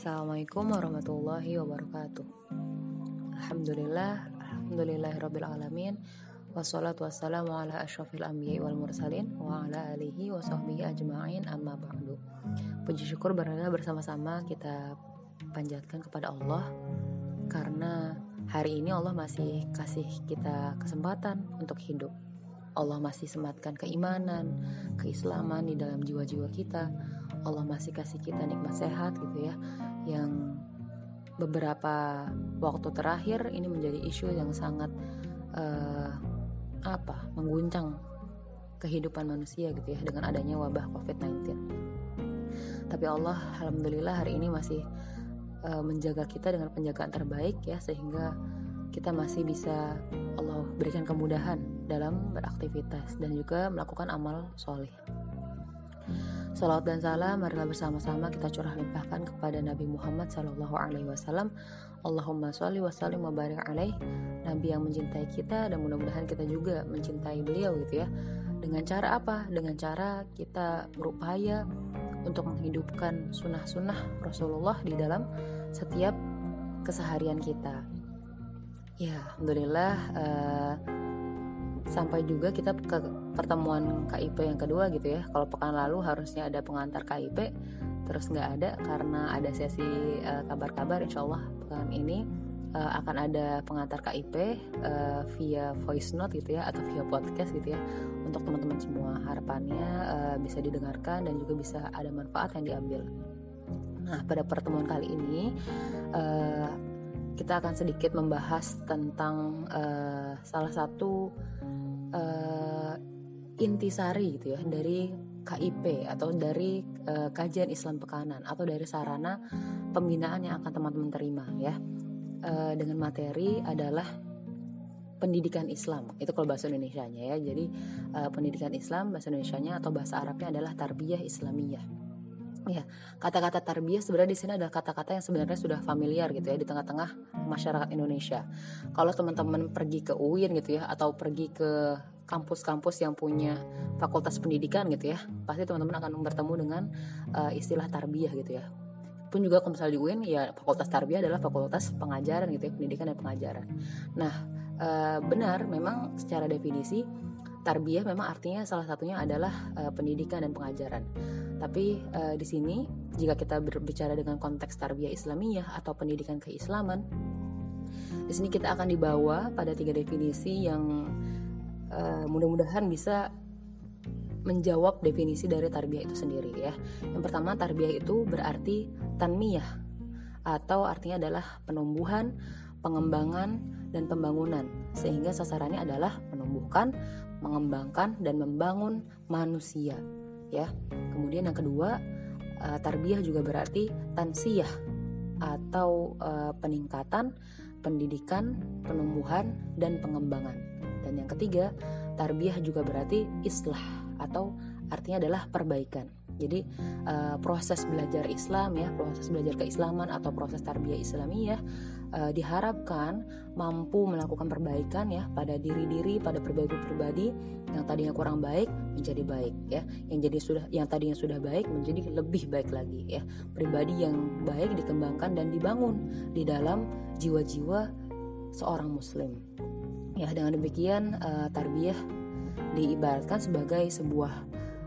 Assalamualaikum warahmatullahi wabarakatuh. Alhamdulillah Alhamdulillahirabbil alamin. Wassalatu wassalamu ala asyrafil anbiya wal mursalin Wa ala alihi wa sahbihi ajma'in amma ba'du. Puji syukur berada bersama-sama kita panjatkan kepada Allah Karena hari ini Allah masih kasih kita kesempatan untuk hidup. Allah masih sematkan keimanan, keislaman di dalam jiwa-jiwa kita. Allah masih kasih kita nikmat sehat gitu ya, yang beberapa waktu terakhir ini menjadi isu yang sangat uh, apa mengguncang kehidupan manusia gitu ya dengan adanya wabah COVID-19. Tapi Allah alhamdulillah hari ini masih uh, menjaga kita dengan penjagaan terbaik ya sehingga kita masih bisa Allah berikan kemudahan dalam beraktivitas dan juga melakukan amal soleh. Salawat dan salam marilah bersama-sama kita curah limpahkan kepada Nabi Muhammad Sallallahu Alaihi Wasallam. Allahumma sholli wa sallim wa barik alaih. Nabi yang mencintai kita dan mudah-mudahan kita juga mencintai beliau gitu ya. Dengan cara apa? Dengan cara kita berupaya untuk menghidupkan sunnah-sunnah Rasulullah di dalam setiap keseharian kita. Ya, alhamdulillah. Uh, sampai juga kita ke pertemuan KIP yang kedua gitu ya. Kalau pekan lalu harusnya ada pengantar KIP terus nggak ada karena ada sesi uh, kabar-kabar insya Allah pekan ini uh, akan ada pengantar KIP uh, eh, via voice note gitu ya atau via podcast gitu ya untuk teman-teman semua. Harapannya uh, bisa didengarkan dan juga bisa ada manfaat yang diambil. Nah pada pertemuan kali ini uh, kita akan sedikit membahas tentang uh, salah satu uh, intisari gitu ya dari KIP atau dari uh, kajian Islam pekanan atau dari sarana pembinaan yang akan teman-teman terima ya. Uh, dengan materi adalah pendidikan Islam itu kalau bahasa Indonesia-nya ya. Jadi uh, pendidikan Islam bahasa Indonesia-nya atau bahasa Arabnya adalah tarbiyah Islamiyah ya kata-kata tarbiyah sebenarnya di sini adalah kata-kata yang sebenarnya sudah familiar gitu ya di tengah-tengah masyarakat Indonesia. Kalau teman-teman pergi ke UIN gitu ya atau pergi ke kampus-kampus yang punya fakultas pendidikan gitu ya, pasti teman-teman akan bertemu dengan uh, istilah tarbiyah gitu ya. Pun juga kalau misalnya di UIN ya fakultas tarbiyah adalah fakultas pengajaran gitu ya, pendidikan dan pengajaran. Nah, uh, benar memang secara definisi tarbiyah memang artinya salah satunya adalah uh, pendidikan dan pengajaran. Tapi uh, di sini jika kita berbicara dengan konteks tarbiyah Islamiyah atau pendidikan keislaman, di sini kita akan dibawa pada tiga definisi yang uh, mudah-mudahan bisa menjawab definisi dari tarbiyah itu sendiri ya. Yang pertama tarbiyah itu berarti tanmiyah atau artinya adalah penumbuhan, pengembangan dan pembangunan sehingga sasarannya adalah menumbuhkan, mengembangkan dan membangun manusia ya. Kemudian yang kedua, uh, tarbiyah juga berarti tansiyah atau uh, peningkatan, pendidikan, penumbuhan dan pengembangan. Dan yang ketiga, tarbiyah juga berarti islah atau artinya adalah perbaikan. Jadi uh, proses belajar Islam ya, proses belajar keislaman atau proses tarbiyah Islamiyah uh, diharapkan mampu melakukan perbaikan ya pada diri-diri, pada pribadi-pribadi yang tadinya kurang baik menjadi baik ya, yang jadi sudah yang tadinya sudah baik menjadi lebih baik lagi ya. Pribadi yang baik dikembangkan dan dibangun di dalam jiwa-jiwa seorang muslim. Ya, dengan demikian uh, tarbiyah diibaratkan sebagai sebuah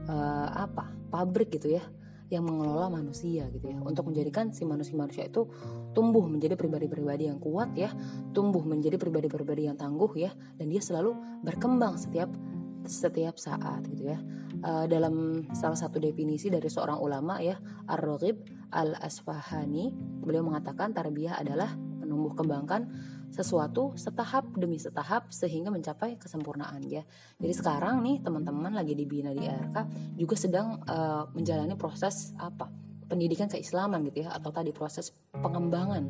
uh, apa? Pabrik gitu ya yang mengelola manusia gitu ya. Untuk menjadikan si manusia-manusia itu tumbuh menjadi pribadi-pribadi yang kuat ya tumbuh menjadi pribadi-pribadi yang tangguh ya dan dia selalu berkembang setiap setiap saat gitu ya. Uh, dalam salah satu definisi dari seorang ulama ya Ar-Raghib Al-Asfahani beliau mengatakan tarbiyah adalah menumbuh kembangkan sesuatu setahap demi setahap sehingga mencapai kesempurnaan ya. Jadi sekarang nih teman-teman lagi dibina di RK juga sedang uh, menjalani proses apa? pendidikan keislaman gitu ya atau tadi proses pengembangan,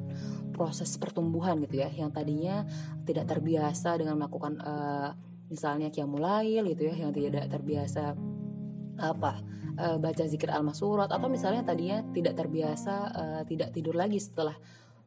proses pertumbuhan gitu ya yang tadinya tidak terbiasa dengan melakukan uh, misalnya kiamulail gitu ya yang tidak terbiasa apa uh, baca zikir al-masurat atau misalnya tadinya tidak terbiasa uh, tidak tidur lagi setelah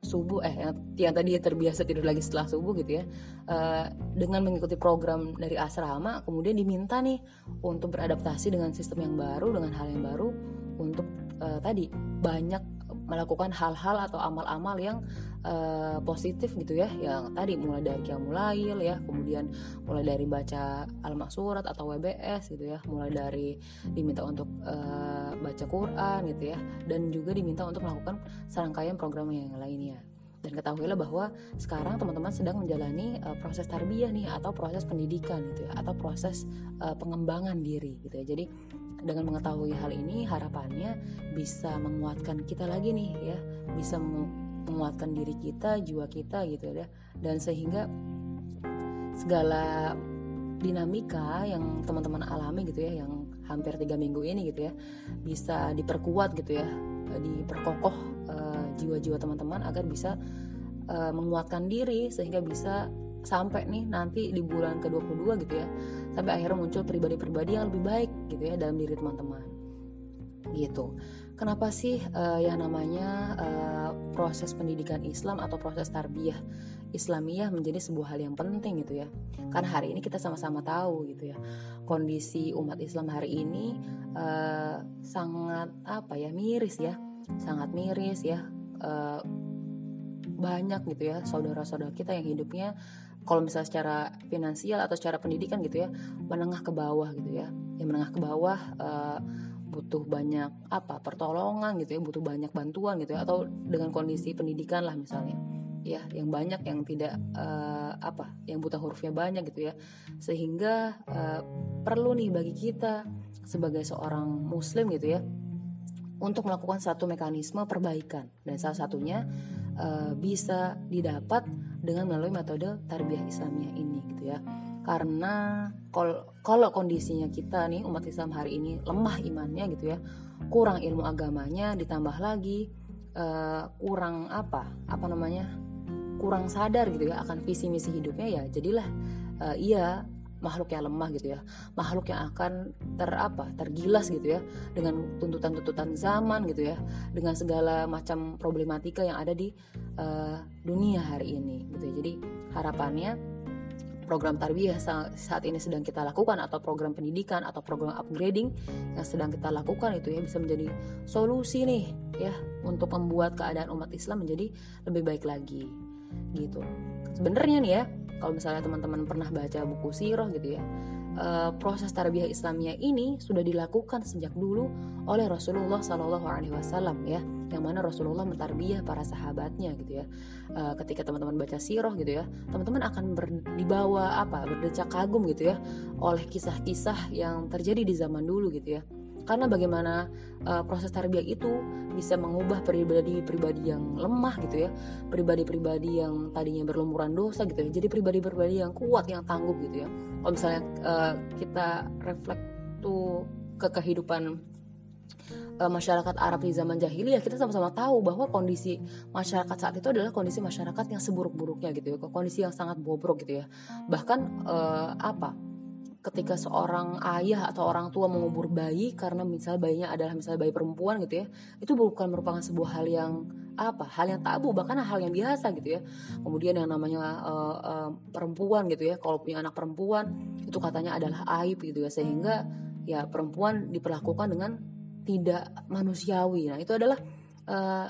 subuh eh yang, tadi terbiasa tidur lagi setelah subuh gitu ya uh, dengan mengikuti program dari asrama kemudian diminta nih untuk beradaptasi dengan sistem yang baru dengan hal yang baru untuk uh, tadi banyak melakukan hal-hal atau amal-amal yang uh, positif gitu ya. Yang tadi mulai dari qiyamulail ya kemudian mulai dari baca al-maksurat atau WBS gitu ya. Mulai dari diminta untuk uh, baca Quran gitu ya. Dan juga diminta untuk melakukan serangkaian program yang lainnya. Dan ketahuilah bahwa sekarang teman-teman sedang menjalani uh, proses tarbiyah nih atau proses pendidikan gitu ya atau proses uh, pengembangan diri gitu ya. Jadi dengan mengetahui hal ini harapannya bisa menguatkan kita lagi nih ya. Bisa menguatkan diri kita jiwa kita gitu ya. Dan sehingga segala dinamika yang teman-teman alami gitu ya yang hampir tiga minggu ini gitu ya bisa diperkuat gitu ya diperkokoh jiwa-jiwa teman-teman agar bisa uh, menguatkan diri sehingga bisa sampai nih nanti di bulan ke-22 gitu ya sampai akhirnya muncul pribadi-pribadi yang lebih baik gitu ya dalam diri teman-teman. Gitu. Kenapa sih uh, yang namanya uh, proses pendidikan Islam atau proses tarbiyah Islamiyah menjadi sebuah hal yang penting gitu ya? Karena hari ini kita sama-sama tahu gitu ya kondisi umat Islam hari ini uh, sangat apa ya miris ya sangat miris ya uh, banyak gitu ya saudara-saudara kita yang hidupnya kalau misalnya secara finansial atau secara pendidikan gitu ya menengah ke bawah gitu ya. Yang menengah ke bawah uh, butuh banyak apa pertolongan gitu ya butuh banyak bantuan gitu ya atau dengan kondisi pendidikan lah misalnya. Ya yang banyak yang tidak uh, apa yang buta hurufnya banyak gitu ya. Sehingga uh, perlu nih bagi kita sebagai seorang muslim gitu ya untuk melakukan satu mekanisme perbaikan. Dan salah satunya uh, bisa didapat dengan melalui metode tarbiyah Islamiyah ini gitu ya. Karena kalau kondisinya kita nih umat Islam hari ini lemah imannya gitu ya kurang ilmu agamanya ditambah lagi uh, kurang apa apa namanya kurang sadar gitu ya akan visi misi hidupnya ya jadilah uh, iya makhluk yang lemah gitu ya. Makhluk yang akan ter apa tergilas gitu ya. Dengan tuntutan-tuntutan zaman gitu ya. Dengan segala macam problematika yang ada di uh, dunia hari ini gitu ya. Jadi harapannya program tarbiyah saat ini sedang kita lakukan atau program pendidikan atau program upgrading yang sedang kita lakukan itu ya bisa menjadi solusi nih ya untuk membuat keadaan umat Islam menjadi lebih baik lagi gitu. Sebenarnya nih ya kalau misalnya teman-teman pernah baca buku sirah gitu ya uh, proses tarbiyah Islamiyah ini sudah dilakukan sejak dulu oleh Rasulullah Shallallahu Alaihi Wasallam ya yang mana Rasulullah mentarbiyah para sahabatnya gitu ya. Uh, ketika teman-teman baca sirah gitu ya teman-teman akan ber, dibawa apa berdecak kagum gitu ya oleh kisah-kisah yang terjadi di zaman dulu gitu ya karena bagaimana uh, proses tarbiyah itu bisa mengubah pribadi-pribadi yang lemah gitu ya. Pribadi-pribadi yang tadinya berlumuran dosa gitu ya. Jadi pribadi-pribadi yang kuat yang tangguh gitu ya. Kalau misalnya uh, kita reflect tuh ke kehidupan uh, masyarakat Arab di zaman jahiliyah kita sama-sama tahu bahwa kondisi masyarakat saat itu adalah kondisi masyarakat yang seburuk-buruknya gitu ya. Kondisi yang sangat bobrok gitu ya. Bahkan uh, apa ketika seorang ayah atau orang tua mengubur bayi karena misalnya bayinya adalah misalnya bayi perempuan gitu ya itu bukan merupakan sebuah hal yang apa hal yang tabu bahkan hal yang biasa gitu ya. Kemudian yang namanya uh, uh, perempuan gitu ya kalau punya anak perempuan itu katanya adalah aib gitu ya. Sehingga ya perempuan diperlakukan dengan tidak manusiawi. Nah itu adalah uh,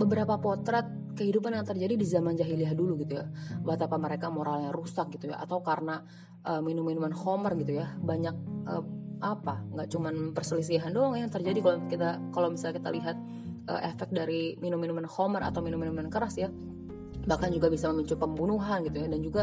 beberapa potret kehidupan yang terjadi di zaman jahiliyah dulu gitu ya. Betapa mereka moralnya rusak gitu ya atau karena uh, minum-minuman homer gitu ya. Banyak uh, apa nggak cuman perselisihan doang yang terjadi kalau kita kalau misalnya kita lihat uh, efek dari minum-minuman homer atau minum-minuman keras ya bahkan juga bisa memicu pembunuhan gitu ya dan juga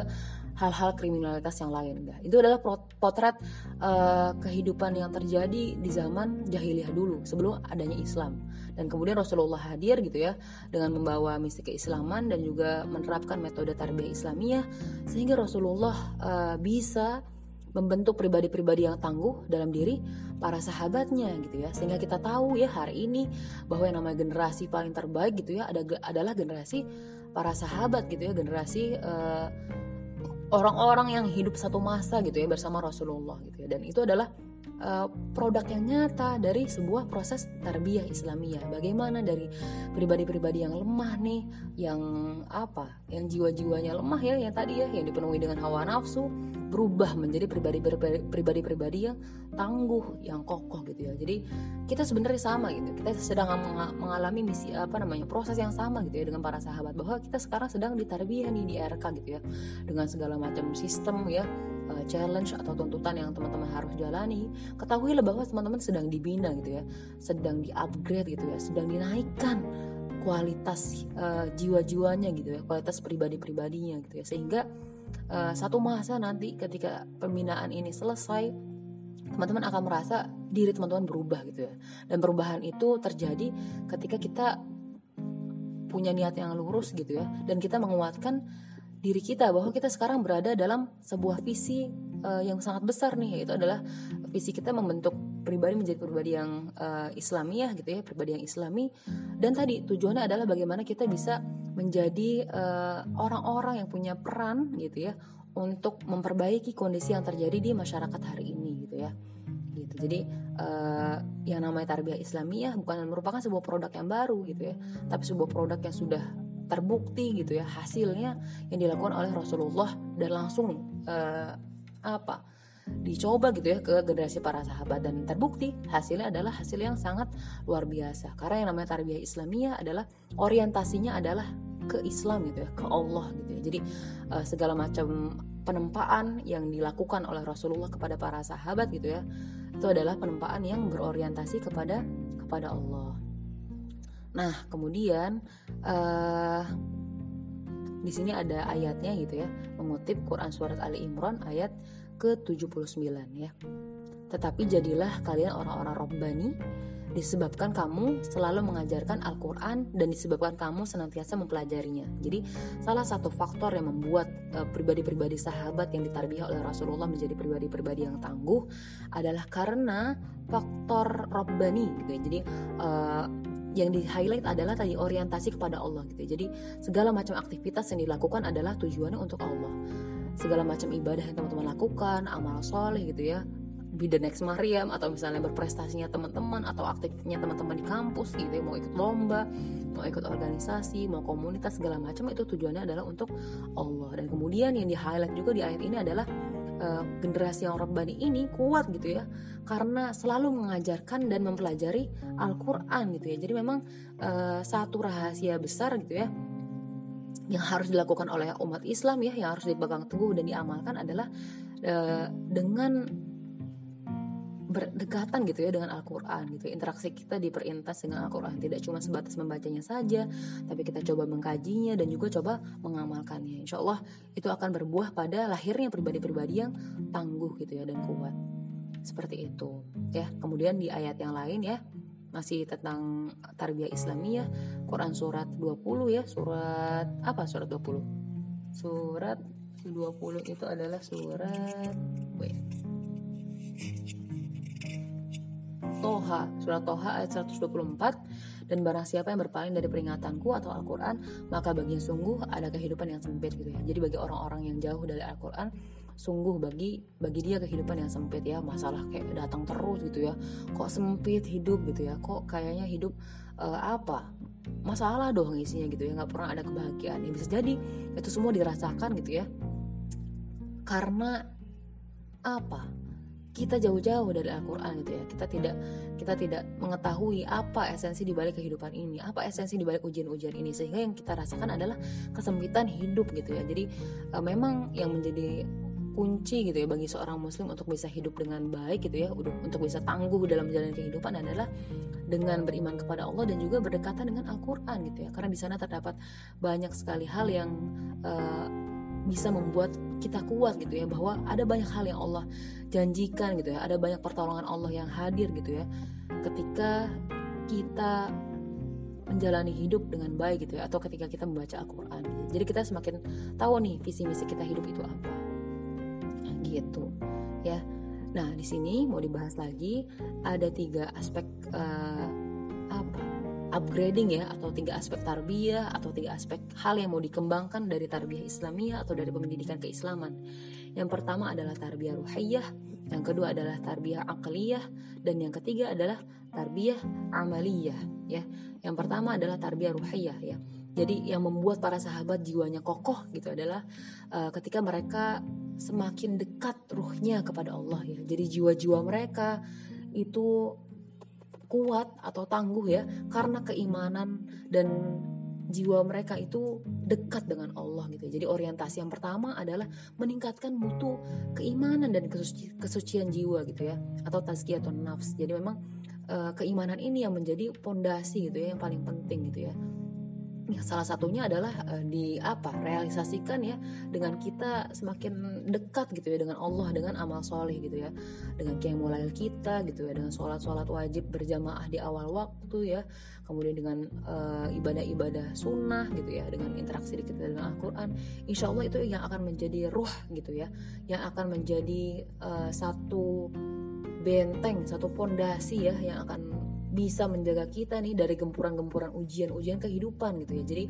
hal-hal kriminalitas yang lain. Itu adalah potret uh, kehidupan yang terjadi di zaman jahiliyah dulu sebelum adanya Islam. Dan kemudian Rasulullah hadir gitu ya dengan membawa misi keislaman dan juga menerapkan metode tarbiyah Islamiyah sehingga Rasulullah uh, bisa membentuk pribadi-pribadi yang tangguh dalam diri para sahabatnya gitu ya. Sehingga kita tahu ya hari ini bahwa yang namanya generasi paling terbaik gitu ya ada adalah generasi para sahabat gitu ya generasi orang orang-orang yang hidup satu masa gitu ya bersama Rasulullah gitu ya. Dan itu adalah uh, produk yang nyata dari sebuah proses tarbiyah Islamiyah. Bagaimana dari pribadi-pribadi yang lemah nih, yang apa, yang jiwa-jiwanya lemah ya, yang tadi ya, yang dipenuhi dengan hawa nafsu, berubah menjadi pribadi-pribadi yang tangguh, yang kokoh gitu ya. Jadi kita sebenarnya sama gitu. Kita sedang mengalami misi apa namanya proses yang sama gitu ya dengan para sahabat bahwa kita sekarang sedang ditarbiyah nih di RK gitu ya dengan segala macam sistem ya uh, challenge atau tuntutan yang teman-teman harus jalani, ketahuilah bahwa teman-teman sedang dibina gitu ya, sedang di-upgrade gitu ya, sedang dinaikkan kualitas uh, jiwa-jiwanya gitu ya, kualitas pribadi-pribadinya gitu ya, sehingga uh, satu masa nanti ketika pembinaan ini selesai, teman-teman akan merasa diri teman-teman berubah gitu ya, dan perubahan itu terjadi ketika kita punya niat yang lurus gitu ya, dan kita menguatkan diri kita bahwa kita sekarang berada dalam sebuah visi uh, yang sangat besar nih yaitu adalah visi kita membentuk pribadi menjadi pribadi yang uh, Islamiah gitu ya pribadi yang Islami. Dan tadi tujuannya adalah bagaimana kita bisa menjadi eh, orang-orang uh, yang punya peran gitu ya untuk memperbaiki kondisi yang terjadi di masyarakat hari ini gitu ya. Gitu. Jadi uh, yang namanya tarbiyah Islamiyah bukan merupakan sebuah produk yang baru gitu ya tapi sebuah produk yang sudah terbukti gitu ya hasilnya yang dilakukan oleh Rasulullah dan langsung uh, apa dicoba gitu ya ke generasi para sahabat. Dan terbukti hasilnya adalah hasil yang sangat luar biasa. Karena yang namanya tarbiyah Islamiyah adalah orientasinya adalah ke Islam gitu ya ke Allah gitu ya. Jadi uh, segala macam penempaan yang dilakukan oleh Rasulullah kepada para sahabat gitu ya itu adalah penempaan yang berorientasi kepada kepada Allah Nah, kemudian uh, di sini ada ayatnya gitu ya, mengutip Quran surat Ali Imran ayat ke-79 ya. Tetapi jadilah kalian orang-orang robbani disebabkan kamu selalu mengajarkan Al-Quran dan disebabkan kamu senantiasa mempelajarinya. Jadi salah satu faktor yang membuat uh, pribadi-pribadi sahabat yang ditarbiyah oleh Rasulullah menjadi pribadi-pribadi yang tangguh adalah karena faktor robbani gitu ya. Jadi uh, yang di highlight adalah tadi orientasi kepada Allah gitu. Ya. Jadi segala macam aktivitas yang dilakukan adalah tujuannya untuk Allah. Segala macam ibadah yang teman-teman lakukan, amal soleh gitu ya, be the next Mariam atau misalnya berprestasinya teman-teman atau aktifnya teman-teman di kampus gitu ya, mau ikut lomba, mau ikut organisasi, mau komunitas segala macam itu tujuannya adalah untuk Allah. Dan kemudian yang di highlight juga di ayat ini adalah uh, generasi yang Rabbani ini kuat gitu ya. Karena selalu mengajarkan dan mempelajari Al-Quran gitu ya. Jadi memang uh, satu rahasia besar gitu ya yang harus dilakukan oleh umat Islam ya yang harus dipegang teguh dan diamalkan adalah uh, dengan berdekatan gitu ya dengan Al-Quran gitu. Interaksi kita diperintas dengan Al-Quran. Tidak cuma sebatas membacanya saja tapi kita coba mengkajinya dan juga coba mengamalkannya. Insya Allah itu akan berbuah pada lahirnya pribadi-pribadi yang tangguh gitu ya dan kuat. Seperti itu ya. Kemudian di ayat yang lain ya masih tentang tarbiyah Islamiyah Quran surat 20 ya. Surat apa surat 20 surat 20 itu adalah surat Toha, surat Toha ayat 124 dan barang siapa yang berpaling dari peringatanku atau Al-Quran maka baginya sungguh ada kehidupan yang sempit gitu ya. Jadi bagi orang-orang yang jauh dari Al-Quran sungguh bagi bagi dia kehidupan yang sempit ya. Masalah kayak datang terus gitu ya. Kok sempit hidup gitu ya. Kok kayaknya hidup uh, apa? Masalah dong isinya gitu ya. Nggak pernah ada kebahagiaan. Yang bisa jadi itu semua dirasakan gitu ya. Karena apa kita jauh-jauh dari Al-Quran gitu ya. Kita tidak kita tidak mengetahui apa esensi di balik kehidupan ini apa esensi di balik ujian-ujian ini. Sehingga yang kita rasakan adalah kesempitan hidup gitu ya. Jadi uh, memang yang menjadi kunci gitu ya bagi seorang muslim untuk bisa hidup dengan baik gitu ya untuk bisa tangguh dalam menjalani kehidupan adalah dengan beriman kepada Allah dan juga berdekatan dengan Al-Qur'an gitu ya. Karena di sana terdapat banyak sekali hal yang uh, bisa membuat kita kuat gitu ya bahwa ada banyak hal yang Allah janjikan gitu ya ada banyak pertolongan Allah yang hadir gitu ya ketika kita menjalani hidup dengan baik gitu ya atau ketika kita membaca Al-Qur'an. Jadi kita semakin tahu nih visi misi kita hidup itu apa. Gitu. Ya. Nah, di sini mau dibahas lagi ada tiga aspek uh, apa? Upgrading ya atau tiga aspek tarbiyah atau tiga aspek hal yang mau dikembangkan dari tarbiyah Islamiyah atau dari pendidikan keislaman. Yang pertama adalah tarbiyah ruhiyah, yang kedua adalah tarbiyah akliyah dan yang ketiga adalah tarbiyah amaliyah ya. Yang pertama adalah tarbiyah ruhiyah ya. Jadi yang membuat para sahabat jiwanya kokoh gitu adalah uh, ketika mereka semakin dekat ruhnya kepada Allah ya. Jadi jiwa-jiwa mereka itu kuat atau tangguh ya karena keimanan dan jiwa mereka itu dekat dengan Allah gitu. Jadi orientasi yang pertama adalah meningkatkan mutu keimanan dan kesuci, kesucian jiwa gitu ya atau tazkiyatun nafs. Jadi memang uh, keimanan ini yang menjadi pondasi gitu ya yang paling penting gitu ya ya salah satunya adalah uh, di apa realisasikan ya dengan kita semakin dekat gitu ya dengan Allah dengan amal soleh gitu ya. Dengan kiamulail kita gitu ya dengan sholat sholat wajib berjamaah di awal waktu ya. Kemudian dengan uh, ibadah-ibadah sunnah gitu ya dengan interaksi kita dengan Al-Quran. Insya Allah itu yang akan menjadi ruh gitu ya. Yang akan menjadi uh, satu benteng satu pondasi ya yang akan bisa menjaga kita nih dari gempuran-gempuran ujian-ujian kehidupan gitu ya. Jadi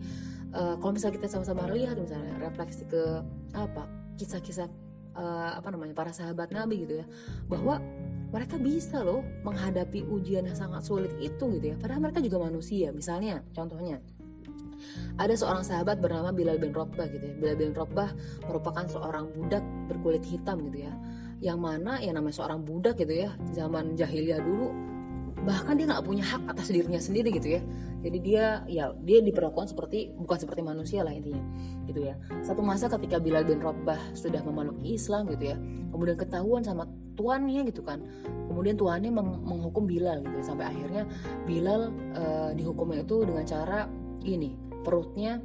uh, kalau misalnya kita sama-sama lihat misalnya refleksi ke apa kisah-kisah uh, apa namanya para sahabat Nabi gitu ya, bahwa mereka bisa loh menghadapi ujian yang sangat sulit itu gitu ya. Padahal mereka juga manusia. Misalnya, contohnya ada seorang sahabat bernama Bilal bin Robah gitu ya. Bilal bin Robah merupakan seorang budak berkulit hitam gitu ya. Yang mana ya namanya seorang budak gitu ya, zaman jahiliyah dulu bahkan dia nggak punya hak atas dirinya sendiri gitu ya. Jadi dia ya dia diperlakukan seperti bukan seperti manusia lah intinya gitu ya. Satu masa ketika Bilal bin Rabah sudah memeluk Islam gitu ya kemudian ketahuan sama tuannya gitu kan. Kemudian tuannya meng menghukum Bilal gitu ya sampai akhirnya Bilal uh, dihukumnya itu dengan cara ini perutnya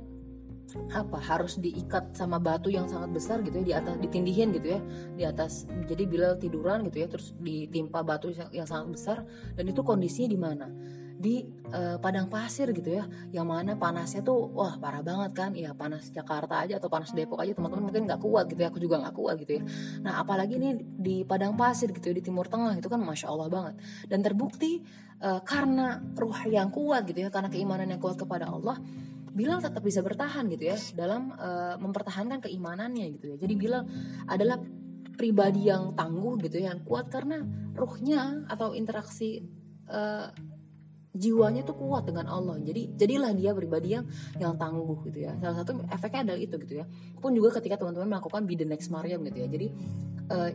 apa harus diikat sama batu yang sangat besar gitu ya di atas ditindihin gitu ya di atas. Jadi Bilal tiduran gitu ya terus ditimpa batu yang, sangat besar dan itu kondisinya di mana? Di uh, padang pasir gitu ya yang mana panasnya tuh wah parah banget kan? Ya panas Jakarta aja atau panas Depok aja teman-teman mungkin nggak kuat gitu ya aku juga nggak kuat gitu ya. Nah apalagi nih di padang pasir gitu ya di Timur Tengah itu kan masya Allah banget. Dan terbukti uh, karena ruh yang kuat gitu ya karena keimanan yang kuat kepada Allah Bilal tetap bisa bertahan gitu ya dalam uh, mempertahankan keimanannya gitu ya. Jadi Bilal adalah pribadi yang tangguh gitu ya, yang kuat karena ruhnya atau interaksi uh, jiwanya tuh kuat dengan Allah. Jadi jadilah dia pribadi yang yang tangguh gitu ya. Salah satu efeknya adalah itu gitu ya. Pun juga ketika teman-teman melakukan be the next Maryam gitu ya. Jadi uh,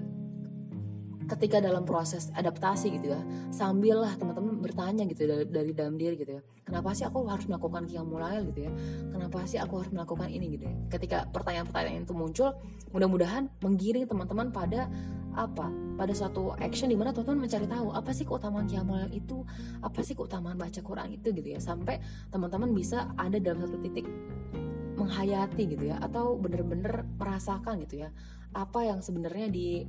ketika dalam proses adaptasi gitu ya sambil lah teman-teman bertanya gitu dari, dari dalam diri gitu ya kenapa sih aku harus melakukan qiyamul gitu ya? Kenapa sih aku harus melakukan ini gitu ya? Ketika pertanyaan-pertanyaan itu muncul mudah-mudahan menggiring teman-teman pada apa? Pada suatu action di mana teman-teman mencari tahu apa sih keutamaan qiyamul itu? Apa sih keutamaan baca Quran itu gitu ya? Sampai teman-teman bisa ada dalam satu titik menghayati gitu ya atau bener-bener merasakan gitu ya apa yang sebenarnya di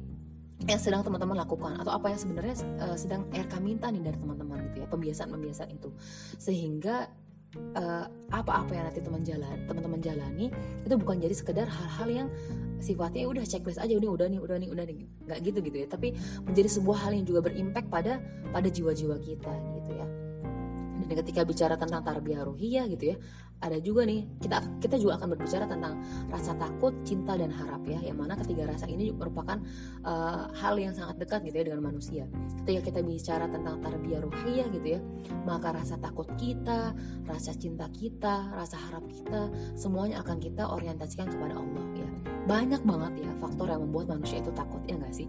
yang sedang teman-teman lakukan atau apa yang sebenarnya uh, sedang RK minta nih dari teman-teman gitu ya pembiasaan-pembiasaan itu. Sehingga uh, apa-apa yang nanti teman jalan teman-teman jalani itu bukan jadi sekedar hal-hal yang sifatnya udah checklist aja udah udah nih udah nih udah nih. Nggak gitu gitu ya tapi menjadi sebuah hal yang juga berimpact pada pada jiwa-jiwa kita gitu ya dan ketika bicara tentang tarbiyah ruhiyah gitu ya ada juga nih kita kita juga akan berbicara tentang rasa takut, cinta dan harap ya. Yang mana ketiga rasa ini merupakan uh, hal yang sangat dekat gitu ya dengan manusia. Ketika kita bicara tentang tarbiyah ruhiyah gitu ya, maka rasa takut kita, rasa cinta kita, rasa harap kita semuanya akan kita orientasikan kepada Allah ya. Banyak banget ya faktor yang membuat manusia itu takut ya nggak sih?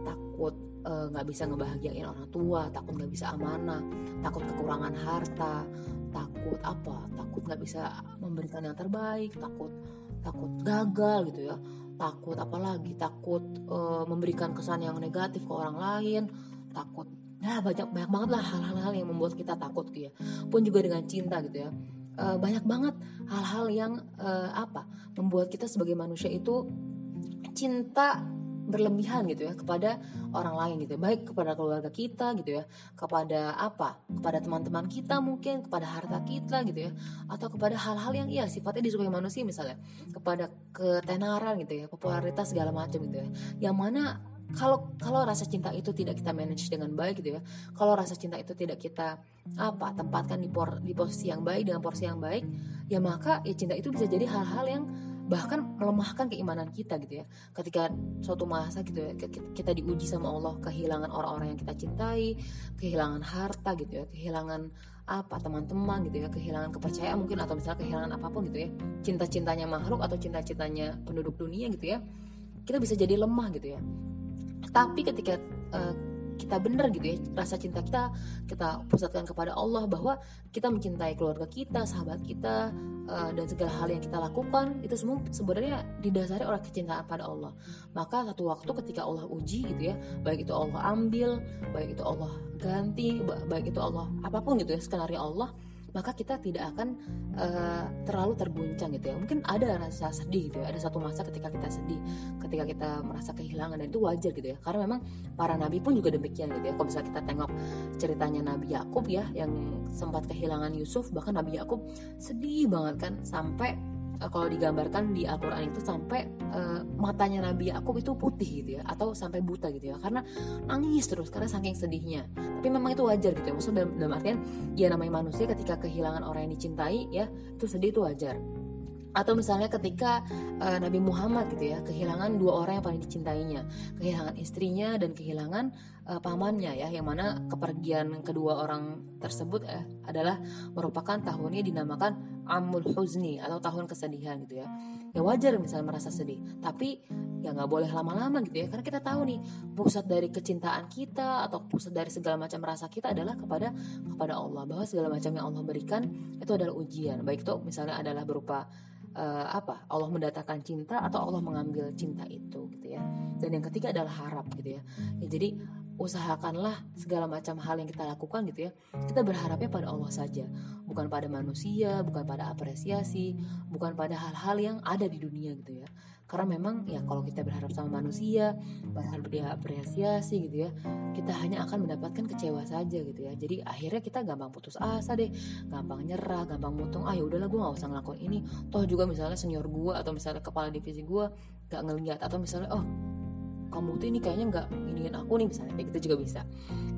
Takut eh, nggak uh, bisa ngebahagiain orang tua, takut nggak bisa amanah, takut kekurangan harta, takut apa? Takut nggak bisa memberikan yang terbaik takut takut gagal gitu ya. Takut apalagi takut uh, memberikan kesan yang negatif ke orang lain takut. Nah banyak banyak banget lah hal-hal yang membuat kita takut gitu ya. Pun juga dengan cinta gitu ya. Uh, banyak banget hal-hal yang uh, apa? Membuat kita sebagai manusia itu cinta berlebihan gitu ya kepada orang lain gitu ya. baik kepada keluarga kita gitu ya. Kepada apa? Kepada teman-teman kita mungkin kepada harta kita gitu ya. Atau kepada hal-hal yang iya sifatnya disukai manusia misalnya. Kepada ketenaran gitu ya popularitas segala macam gitu ya. Yang mana kalau kalau rasa cinta itu tidak kita manage dengan baik gitu ya. Kalau rasa cinta itu tidak kita apa tempatkan di por, di posisi yang baik dengan porsi yang baik ya maka ya cinta itu bisa jadi hal-hal yang bahkan melemahkan keimanan kita gitu ya. Ketika suatu masa gitu ya kita diuji sama Allah kehilangan orang-orang yang kita cintai kehilangan harta gitu ya kehilangan apa teman-teman gitu ya kehilangan kepercayaan mungkin atau misalnya kehilangan apa pun gitu ya. Cinta-cintanya makhluk atau cinta-cintanya penduduk dunia gitu ya kita bisa jadi lemah gitu ya. Tapi ketika uh, kita benar gitu ya. Rasa cinta kita kita pusatkan kepada Allah bahwa kita mencintai keluarga kita sahabat kita uh, dan segala hal yang kita lakukan itu semua sebenarnya didasari oleh kecintaan pada Allah. Maka satu waktu ketika Allah uji gitu ya baik itu Allah ambil baik itu Allah ganti baik itu Allah apa pun gitu ya skenario Allah maka kita tidak akan uh, terlalu terguncang gitu ya. Mungkin ada rasa sedih gitu ya ada satu masa ketika kita sedih ketika kita merasa kehilangan dan itu wajar gitu ya. Karena memang para nabi pun juga demikian gitu ya. Kalau misalnya kita tengok ceritanya Nabi Yakub ya yang sempat kehilangan Yusuf bahkan Nabi Yakub sedih banget kan sampai uh, kalau digambarkan di Al-Quran itu sampai uh, matanya Nabi Yakub itu putih gitu ya atau sampai buta gitu ya karena nangis terus karena saking sedihnya. Tapi memang itu wajar gitu ya maksudnya dalam, dalam artian ya namanya manusia ketika kehilangan orang yang dicintai ya itu sedih itu wajar. Atau misalnya ketika uh, Nabi Muhammad gitu ya kehilangan dua orang yang paling dicintainya. Kehilangan istrinya dan kehilangan uh, pamannya ya yang mana kepergian kedua orang tersebut eh, adalah merupakan tahunnya dinamakan Amul Huzni atau tahun kesedihan gitu ya. Ya wajar misalnya merasa sedih. Tapi ya nggak boleh lama-lama gitu ya karena kita tahu nih pusat dari kecintaan kita atau pusat dari segala macam rasa kita adalah kepada kepada Allah. Bahwa segala macam yang Allah berikan itu adalah ujian. Baik itu misalnya adalah berupa uh, apa? Allah mendatangkan cinta atau Allah mengambil cinta itu gitu ya. Dan yang ketiga adalah harap gitu ya, ya jadi usahakanlah segala macam hal yang kita lakukan gitu ya. Kita berharapnya pada Allah saja. Bukan pada manusia bukan pada apresiasi bukan pada hal-hal yang ada di dunia gitu ya. Karena memang ya kalau kita berharap sama manusia berharap dia apresiasi gitu ya kita hanya akan mendapatkan kecewa saja gitu ya. Jadi akhirnya kita gampang putus asa deh gampang nyerah gampang mutung ah ya udahlah gue gak usah ngelakuin ini. Toh juga misalnya senior gue atau misalnya kepala divisi gue gak ngeliat atau misalnya oh kamu tuh ini kayaknya nggak iniin aku nih misalnya. Kayak gitu juga bisa.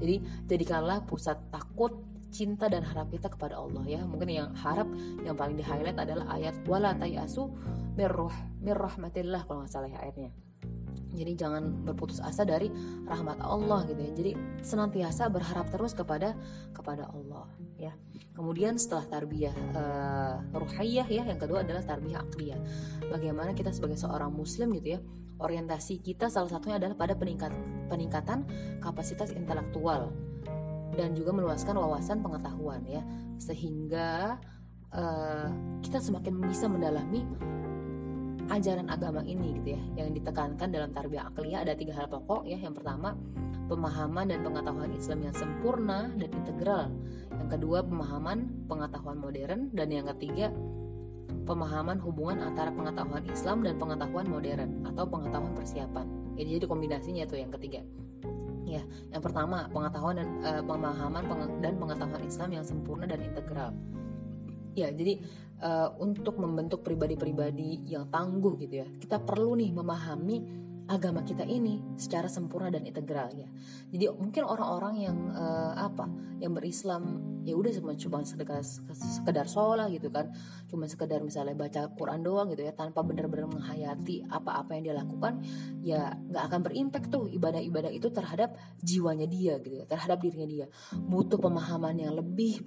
Jadi jadikanlah pusat takut cinta dan harap kita kepada Allah ya. Mungkin yang harap yang paling di highlight adalah ayat wala tayasu mirroh mirrahmatillah kalau nggak salah ya ayatnya. Jadi jangan berputus asa dari rahmat Allah gitu ya. Jadi senantiasa berharap terus kepada kepada Allah ya. Kemudian setelah tarbiyah uh, ruhiyah ya yang kedua adalah tarbiyah akliyah bagaimana kita sebagai seorang muslim gitu ya orientasi kita salah satunya adalah pada peningkat, peningkatan kapasitas intelektual dan juga meluaskan wawasan pengetahuan ya. Sehingga uh, kita semakin bisa mendalami ajaran agama ini gitu ya yang ditekankan dalam tarbiyah akliyah ada tiga hal pokok ya. Yang pertama pemahaman dan pengetahuan Islam yang sempurna dan integral yang kedua pemahaman pengetahuan modern dan yang ketiga pemahaman hubungan antara pengetahuan Islam dan pengetahuan modern atau pengetahuan persiapan. Jadi jadi kombinasinya itu yang ketiga. Ya, yang pertama pengetahuan dan uh, pemahaman peng dan pengetahuan Islam yang sempurna dan integral. Ya, jadi uh, untuk membentuk pribadi-pribadi yang tangguh gitu ya, kita perlu nih memahami agama kita ini secara sempurna dan integral ya. Jadi mungkin orang-orang yang uh, apa, yang berislam ya udah cuma cuma sekedar sekedar sholat gitu kan cuma sekedar misalnya baca Quran doang gitu ya tanpa benar-benar menghayati apa-apa yang dia lakukan ya nggak akan berimpact tuh ibadah-ibadah itu terhadap jiwanya dia gitu ya terhadap dirinya dia butuh pemahaman yang lebih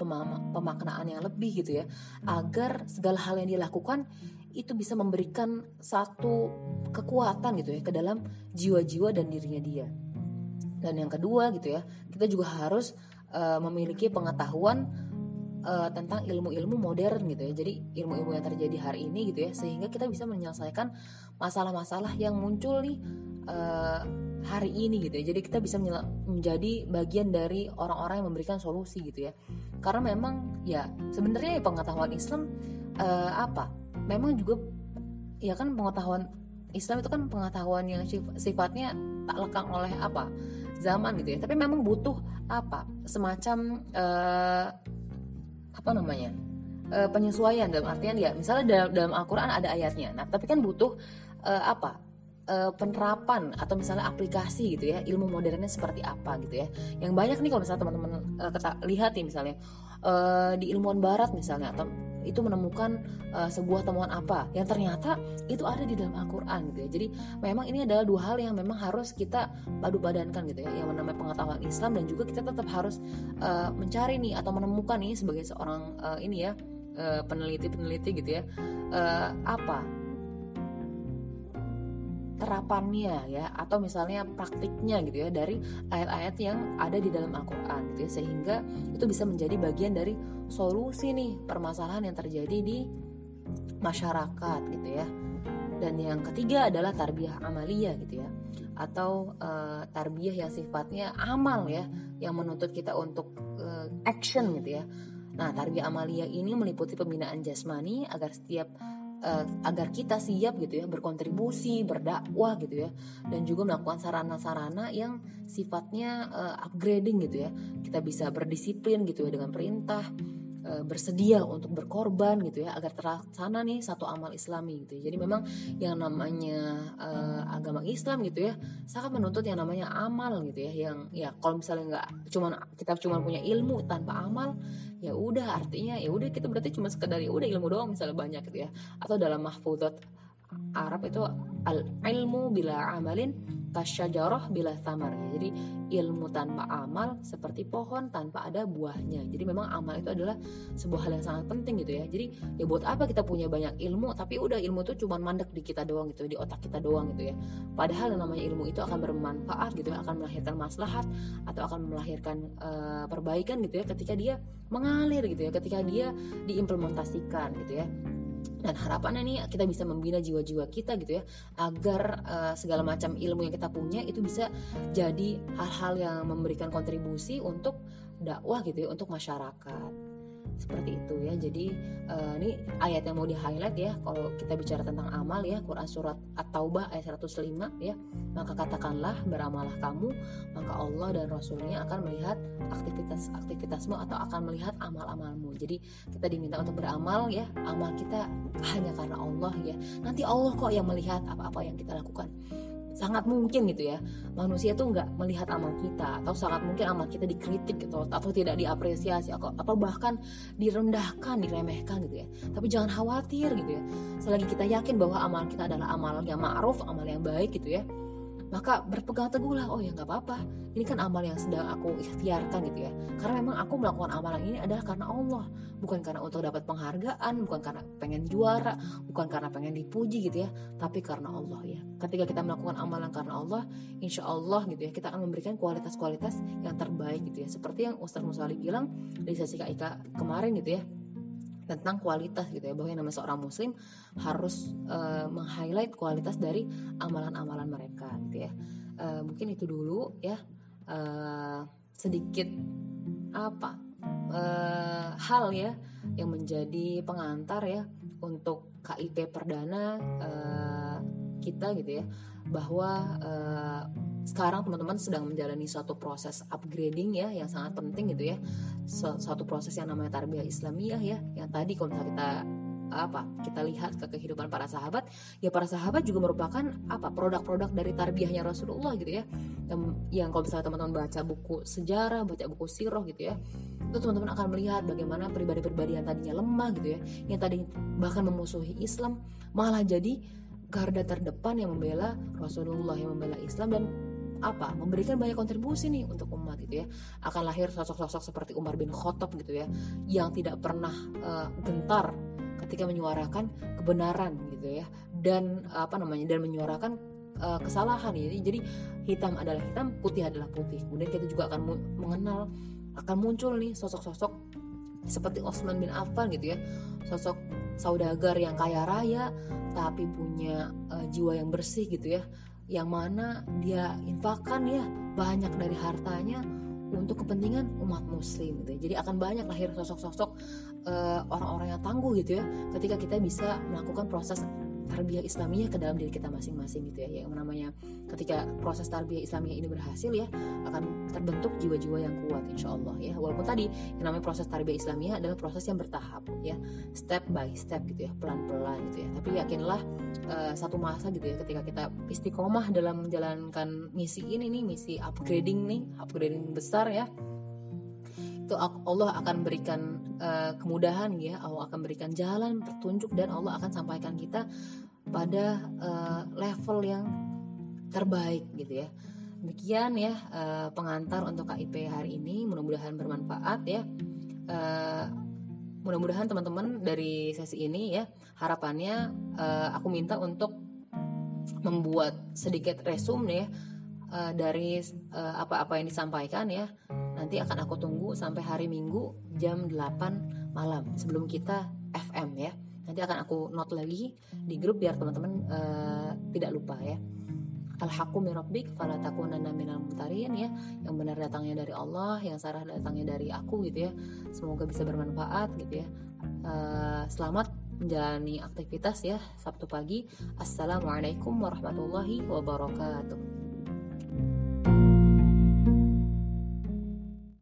pemaknaan yang lebih gitu ya agar segala hal yang dia lakukan itu bisa memberikan satu kekuatan gitu ya ke dalam jiwa-jiwa dan dirinya dia dan yang kedua gitu ya kita juga harus uh, memiliki pengetahuan uh, tentang ilmu-ilmu modern gitu ya. Jadi ilmu-ilmu yang terjadi hari ini gitu ya, sehingga kita bisa menyelesaikan masalah-masalah yang muncul nih uh, hari ini gitu ya. Jadi kita bisa menjadi bagian dari orang-orang yang memberikan solusi gitu ya. Karena memang ya sebenarnya ya pengetahuan Islam uh, apa? Memang juga ya kan pengetahuan Islam itu kan pengetahuan yang sifatnya tak lekang oleh apa zaman gitu ya. Tapi memang butuh apa? Semacam uh, apa namanya? Uh, penyesuaian dalam artian ya misalnya dalam, dalam Al-Quran ada ayatnya. Nah tapi kan butuh uh, apa? Penerapan atau misalnya aplikasi gitu ya ilmu modernnya seperti apa gitu ya. Yang banyak nih kalau misalnya teman-teman lihat nih misalnya di ilmuwan barat misalnya atau itu menemukan uh, sebuah temuan apa yang ternyata itu ada di dalam Al-Qur'an gitu ya. Jadi memang ini adalah dua hal yang memang harus kita padu padankan gitu ya, yang namanya pengetahuan Islam dan juga kita tetap harus uh, mencari nih atau menemukan nih sebagai seorang uh, ini ya peneliti-peneliti gitu ya uh, apa terapannya ya atau misalnya praktiknya gitu ya dari ayat-ayat yang ada di dalam Al-Qur'an gitu ya sehingga itu bisa menjadi bagian dari solusi nih permasalahan yang terjadi di masyarakat gitu ya. Dan yang ketiga adalah tarbiyah amalia gitu ya atau uh, tarbiyah yang sifatnya amal ya yang menuntut kita untuk uh, action gitu ya. Nah, tarbiyah amalia ini meliputi pembinaan jasmani agar setiap uh, agar kita siap gitu ya berkontribusi berdakwah gitu ya dan juga melakukan sarana-sarana yang sifatnya uh, upgrading gitu ya. Kita bisa berdisiplin gitu ya dengan perintah uh, bersedia untuk berkorban gitu ya agar terlaksana nih satu amal Islami gitu ya. Jadi memang yang namanya uh, agama Islam gitu ya sangat menuntut yang namanya amal gitu ya yang ya kalau misalnya nggak cuman kita cuma punya ilmu tanpa amal ya udah artinya ya udah kita berarti cuma sekedar ya udah ilmu doang misalnya banyak gitu ya atau dalam mahfudzat Arab itu al ilmu bila amalin kasyajarah bila tamar jadi ilmu tanpa amal seperti pohon tanpa ada buahnya. Jadi memang amal itu adalah sebuah hal yang sangat penting gitu ya. Jadi ya buat apa kita punya banyak ilmu? Tapi udah ilmu itu cuma mandek di kita doang gitu di otak kita doang gitu ya. Padahal yang namanya ilmu itu akan bermanfaat gitu ya akan melahirkan maslahat atau akan melahirkan uh, perbaikan gitu ya ketika dia mengalir gitu ya ketika dia diimplementasikan gitu ya dan harapannya nih kita bisa membina jiwa-jiwa kita gitu ya agar uh, segala macam ilmu yang kita punya itu bisa jadi hal-hal yang memberikan kontribusi untuk dakwah gitu ya untuk masyarakat seperti itu ya. Jadi uh, ini ayat yang mau di highlight ya. Kalau kita bicara tentang amal ya Quran surat At-Taubah ayat 105 ya. Maka katakanlah beramalah kamu maka Allah dan Rasulnya akan melihat aktivitas aktivitasmu atau akan melihat amal-amalmu. Jadi kita diminta untuk beramal ya. Amal kita hanya karena Allah ya. Nanti Allah kok yang melihat apa-apa yang kita lakukan sangat mungkin gitu ya manusia tuh nggak melihat amal kita atau sangat mungkin amal kita dikritik gitu atau tidak diapresiasi atau, atau bahkan direndahkan diremehkan gitu ya. Tapi jangan khawatir gitu ya selagi kita yakin bahwa amal kita adalah amal yang ma'ruf amal yang baik gitu ya maka berpegang teguhlah oh ya nggak apa-apa. Ini kan amal yang sedang aku ikhtiarkan gitu ya. Karena memang aku melakukan amalan ini adalah karena Allah. Bukan karena untuk dapat penghargaan bukan karena pengen juara bukan karena pengen dipuji gitu ya. Tapi karena Allah ya. Ketika kita melakukan amalan karena Allah insya Allah gitu ya kita akan memberikan kualitas-kualitas yang terbaik gitu ya. Seperti yang Ustaz Musali bilang di sesi KIK kemarin gitu ya tentang kualitas gitu ya. Bahwa yang namanya seorang muslim harus uh, meng-highlight kualitas dari amalan-amalan mereka gitu ya. Uh, mungkin itu dulu ya. Uh, sedikit apa uh, hal ya yang menjadi pengantar ya untuk KIP perdana uh, kita gitu ya. Bahwa uh, sekarang teman-teman sedang menjalani suatu proses upgrading ya yang sangat penting gitu ya. Suatu proses yang namanya tarbiyah Islamiyah ya. Yang tadi kalau kita apa kita lihat ke kehidupan para sahabat ya para sahabat juga merupakan apa produk-produk dari tarbiyahnya Rasulullah gitu ya. Yang, yang kalau misalnya teman-teman baca buku sejarah baca buku sirah gitu ya itu teman-teman akan melihat bagaimana pribadi-pribadi yang tadinya lemah gitu ya yang tadi bahkan memusuhi Islam malah jadi garda terdepan yang membela Rasulullah yang membela Islam dan apa memberikan banyak kontribusi nih untuk umat gitu ya. Akan lahir sosok-sosok seperti Umar bin Khattab gitu ya yang tidak pernah uh, gentar ketika menyuarakan kebenaran gitu ya. Dan apa namanya dan menyuarakan uh, kesalahan ya jadi hitam adalah hitam putih adalah putih. Kemudian kita juga akan mengenal akan muncul nih sosok-sosok seperti Osman bin Affan gitu ya. Sosok saudagar yang kaya raya tapi punya uh, jiwa yang bersih gitu ya yang mana dia infakkan ya banyak dari hartanya untuk kepentingan umat muslim gitu ya. Jadi akan banyak lahir sosok-sosok uh, orang-orang yang tangguh gitu ya ketika kita bisa melakukan proses tarbiyah Islamiyah ke dalam diri kita masing-masing gitu ya. Yang namanya ketika proses tarbiyah Islamiyah ini berhasil ya akan terbentuk jiwa-jiwa yang kuat insya Allah ya. Walaupun tadi yang namanya proses tarbiyah Islamiyah adalah proses yang bertahap ya. Step by step gitu ya pelan-pelan gitu ya. Tapi yakinlah uh, satu masa gitu ya ketika kita istiqomah dalam menjalankan misi ini nih misi upgrading nih upgrading besar ya itu Allah akan berikan uh, kemudahan ya. Allah akan berikan jalan petunjuk dan Allah akan sampaikan kita pada uh, level yang terbaik gitu ya. Demikian ya uh, pengantar untuk KIP hari ini. Mudah-mudahan bermanfaat ya. Uh, mudah-mudahan teman-teman dari sesi ini ya harapannya uh, aku minta untuk membuat sedikit resume ya uh, dari apa-apa uh, yang disampaikan ya nanti akan aku tunggu sampai hari Minggu jam 8 malam sebelum kita FM ya. Nanti akan aku note lagi di grup biar teman-teman uh, tidak lupa ya. Al-haqqu min rabbik minal mumtarin ya. Yang benar datangnya dari Allah, yang salah datangnya dari aku gitu ya. Semoga bisa bermanfaat gitu ya. Uh, selamat menjalani aktivitas ya Sabtu pagi. Assalamualaikum warahmatullahi wabarakatuh.